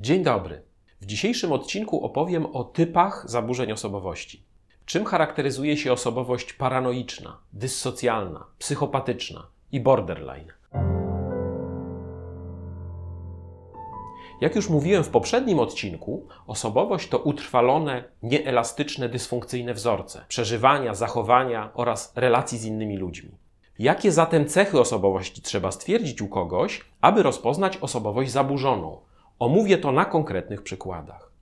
Dzień dobry. W dzisiejszym odcinku opowiem o typach zaburzeń osobowości. Czym charakteryzuje się osobowość paranoiczna, dyssocjalna, psychopatyczna i borderline? Jak już mówiłem w poprzednim odcinku, osobowość to utrwalone, nieelastyczne, dysfunkcyjne wzorce przeżywania, zachowania oraz relacji z innymi ludźmi. Jakie zatem cechy osobowości trzeba stwierdzić u kogoś, aby rozpoznać osobowość zaburzoną? Omówię to na konkretnych przykładach.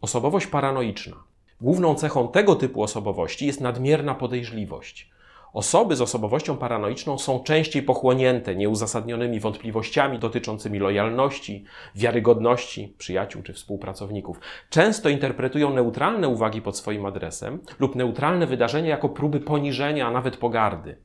Osobowość paranoiczna. Główną cechą tego typu osobowości jest nadmierna podejrzliwość. Osoby z osobowością paranoiczną są częściej pochłonięte nieuzasadnionymi wątpliwościami dotyczącymi lojalności, wiarygodności przyjaciół czy współpracowników. Często interpretują neutralne uwagi pod swoim adresem lub neutralne wydarzenia jako próby poniżenia, a nawet pogardy.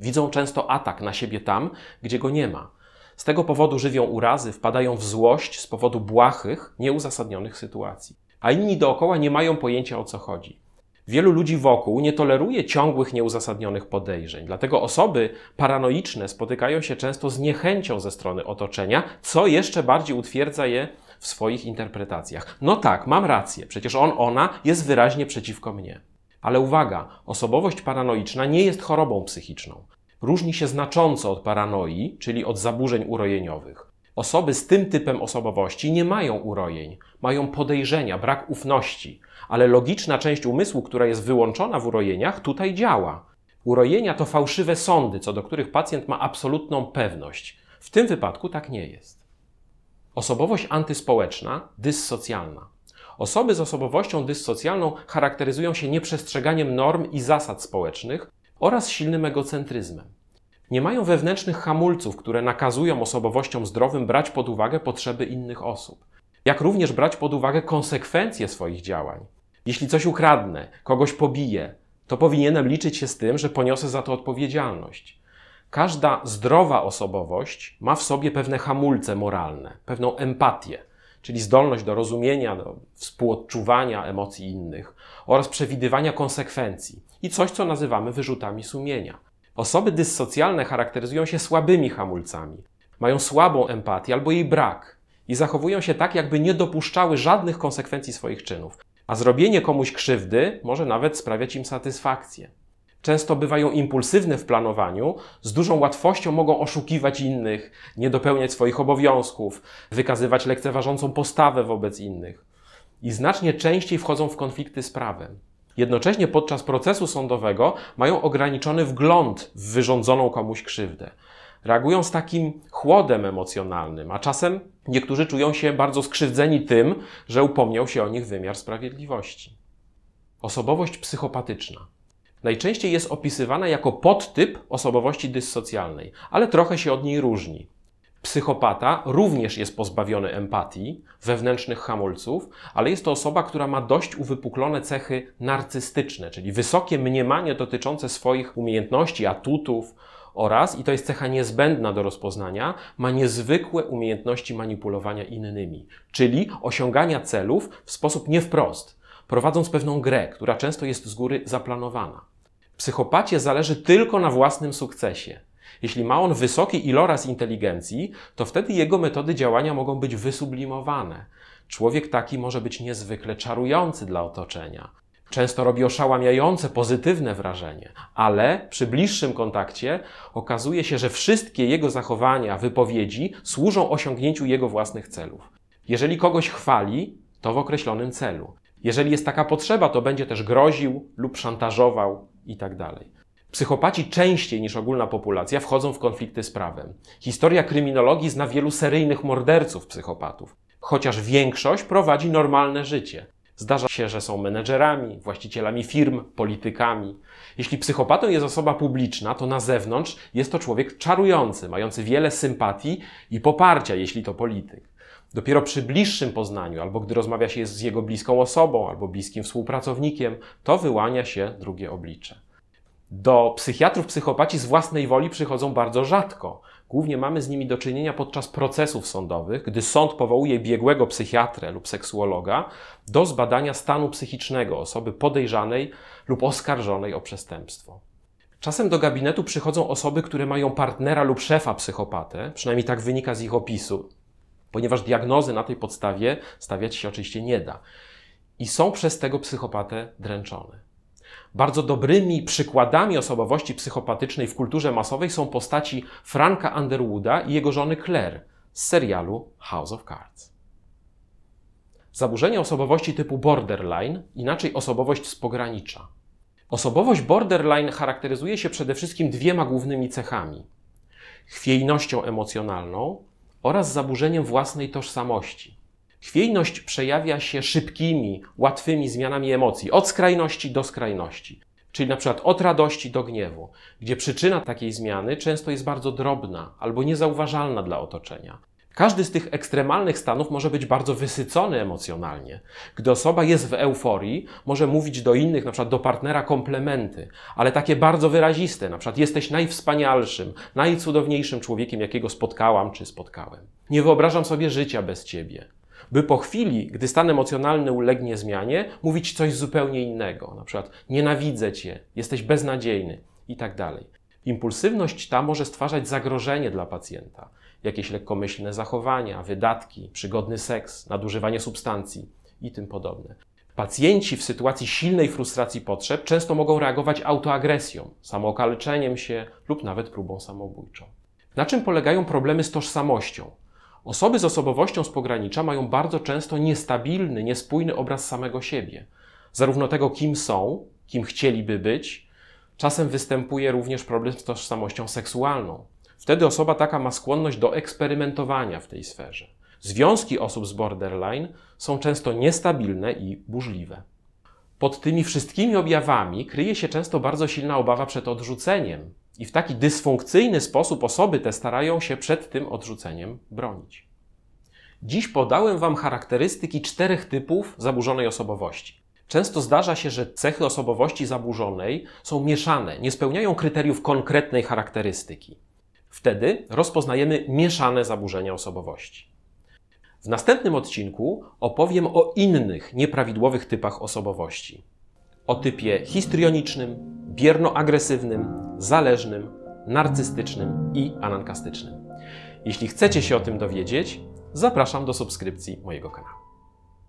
Widzą często atak na siebie tam, gdzie go nie ma. Z tego powodu żywią urazy, wpadają w złość z powodu błahych, nieuzasadnionych sytuacji. A inni dookoła nie mają pojęcia o co chodzi. Wielu ludzi wokół nie toleruje ciągłych, nieuzasadnionych podejrzeń. Dlatego osoby paranoiczne spotykają się często z niechęcią ze strony otoczenia, co jeszcze bardziej utwierdza je w swoich interpretacjach. No tak, mam rację, przecież on, ona jest wyraźnie przeciwko mnie. Ale uwaga, osobowość paranoiczna nie jest chorobą psychiczną. Różni się znacząco od paranoi, czyli od zaburzeń urojeniowych. Osoby z tym typem osobowości nie mają urojeń, mają podejrzenia, brak ufności, ale logiczna część umysłu, która jest wyłączona w urojeniach, tutaj działa. Urojenia to fałszywe sądy, co do których pacjent ma absolutną pewność. W tym wypadku tak nie jest. Osobowość antyspołeczna, dyssocjalna. Osoby z osobowością dyssocjalną charakteryzują się nieprzestrzeganiem norm i zasad społecznych oraz silnym egocentryzmem. Nie mają wewnętrznych hamulców, które nakazują osobowościom zdrowym brać pod uwagę potrzeby innych osób, jak również brać pod uwagę konsekwencje swoich działań. Jeśli coś ukradnę, kogoś pobiję, to powinienem liczyć się z tym, że poniosę za to odpowiedzialność. Każda zdrowa osobowość ma w sobie pewne hamulce moralne, pewną empatię, czyli zdolność do rozumienia, do współodczuwania emocji innych oraz przewidywania konsekwencji i coś, co nazywamy wyrzutami sumienia. Osoby dyssocjalne charakteryzują się słabymi hamulcami, mają słabą empatię albo jej brak i zachowują się tak, jakby nie dopuszczały żadnych konsekwencji swoich czynów. A zrobienie komuś krzywdy może nawet sprawiać im satysfakcję. Często bywają impulsywne w planowaniu, z dużą łatwością mogą oszukiwać innych, nie dopełniać swoich obowiązków, wykazywać lekceważącą postawę wobec innych i znacznie częściej wchodzą w konflikty z prawem. Jednocześnie podczas procesu sądowego mają ograniczony wgląd w wyrządzoną komuś krzywdę. Reagują z takim chłodem emocjonalnym, a czasem niektórzy czują się bardzo skrzywdzeni tym, że upomniał się o nich wymiar sprawiedliwości. Osobowość psychopatyczna. Najczęściej jest opisywana jako podtyp osobowości dyssocjalnej, ale trochę się od niej różni. Psychopata również jest pozbawiony empatii, wewnętrznych hamulców, ale jest to osoba, która ma dość uwypuklone cechy narcystyczne, czyli wysokie mniemanie dotyczące swoich umiejętności, atutów oraz, i to jest cecha niezbędna do rozpoznania, ma niezwykłe umiejętności manipulowania innymi, czyli osiągania celów w sposób nie wprost, prowadząc pewną grę, która często jest z góry zaplanowana. Psychopacie zależy tylko na własnym sukcesie. Jeśli ma on wysoki iloraz inteligencji, to wtedy jego metody działania mogą być wysublimowane. Człowiek taki może być niezwykle czarujący dla otoczenia. Często robi oszałamiające, pozytywne wrażenie, ale przy bliższym kontakcie okazuje się, że wszystkie jego zachowania, wypowiedzi służą osiągnięciu jego własnych celów. Jeżeli kogoś chwali, to w określonym celu. Jeżeli jest taka potrzeba, to będzie też groził lub szantażował itd. Tak Psychopaci częściej niż ogólna populacja wchodzą w konflikty z prawem. Historia kryminologii zna wielu seryjnych morderców psychopatów, chociaż większość prowadzi normalne życie. Zdarza się, że są menedżerami, właścicielami firm, politykami. Jeśli psychopatą jest osoba publiczna, to na zewnątrz jest to człowiek czarujący, mający wiele sympatii i poparcia, jeśli to polityk. Dopiero przy bliższym poznaniu, albo gdy rozmawia się z jego bliską osobą, albo bliskim współpracownikiem, to wyłania się drugie oblicze. Do psychiatrów psychopaci z własnej woli przychodzą bardzo rzadko. Głównie mamy z nimi do czynienia podczas procesów sądowych, gdy sąd powołuje biegłego psychiatrę lub seksuologa do zbadania stanu psychicznego osoby podejrzanej lub oskarżonej o przestępstwo. Czasem do gabinetu przychodzą osoby, które mają partnera lub szefa psychopatę, przynajmniej tak wynika z ich opisu. Ponieważ diagnozy na tej podstawie stawiać się oczywiście nie da. I są przez tego psychopatę dręczone. Bardzo dobrymi przykładami osobowości psychopatycznej w kulturze masowej są postaci Franka Underwooda i jego żony Claire z serialu House of Cards. Zaburzenie osobowości typu borderline, inaczej osobowość z pogranicza. Osobowość borderline charakteryzuje się przede wszystkim dwiema głównymi cechami: chwiejnością emocjonalną oraz zaburzeniem własnej tożsamości. Chwiejność przejawia się szybkimi, łatwymi zmianami emocji, od skrajności do skrajności, czyli na przykład od radości do gniewu, gdzie przyczyna takiej zmiany często jest bardzo drobna albo niezauważalna dla otoczenia. Każdy z tych ekstremalnych stanów może być bardzo wysycony emocjonalnie. Gdy osoba jest w euforii, może mówić do innych, na przykład do partnera, komplementy, ale takie bardzo wyraziste, na przykład jesteś najwspanialszym, najcudowniejszym człowiekiem, jakiego spotkałam czy spotkałem. Nie wyobrażam sobie życia bez ciebie. By po chwili, gdy stan emocjonalny ulegnie zmianie, mówić coś zupełnie innego, na przykład nienawidzę cię, jesteś beznadziejny i tak dalej. Impulsywność ta może stwarzać zagrożenie dla pacjenta jakieś lekkomyślne zachowania, wydatki, przygodny seks, nadużywanie substancji i tym podobne. Pacjenci w sytuacji silnej frustracji potrzeb często mogą reagować autoagresją, samookaleczeniem się lub nawet próbą samobójczą. Na czym polegają problemy z tożsamością? Osoby z osobowością z pogranicza mają bardzo często niestabilny, niespójny obraz samego siebie. Zarówno tego, kim są, kim chcieliby być, czasem występuje również problem z tożsamością seksualną. Wtedy osoba taka ma skłonność do eksperymentowania w tej sferze. Związki osób z borderline są często niestabilne i burzliwe. Pod tymi wszystkimi objawami kryje się często bardzo silna obawa przed odrzuceniem, i w taki dysfunkcyjny sposób osoby te starają się przed tym odrzuceniem bronić. Dziś podałem Wam charakterystyki czterech typów zaburzonej osobowości. Często zdarza się, że cechy osobowości zaburzonej są mieszane, nie spełniają kryteriów konkretnej charakterystyki. Wtedy rozpoznajemy mieszane zaburzenia osobowości. W następnym odcinku opowiem o innych nieprawidłowych typach osobowości. O typie histrionicznym, bierno-agresywnym, zależnym, narcystycznym i anankastycznym. Jeśli chcecie się o tym dowiedzieć, zapraszam do subskrypcji mojego kanału.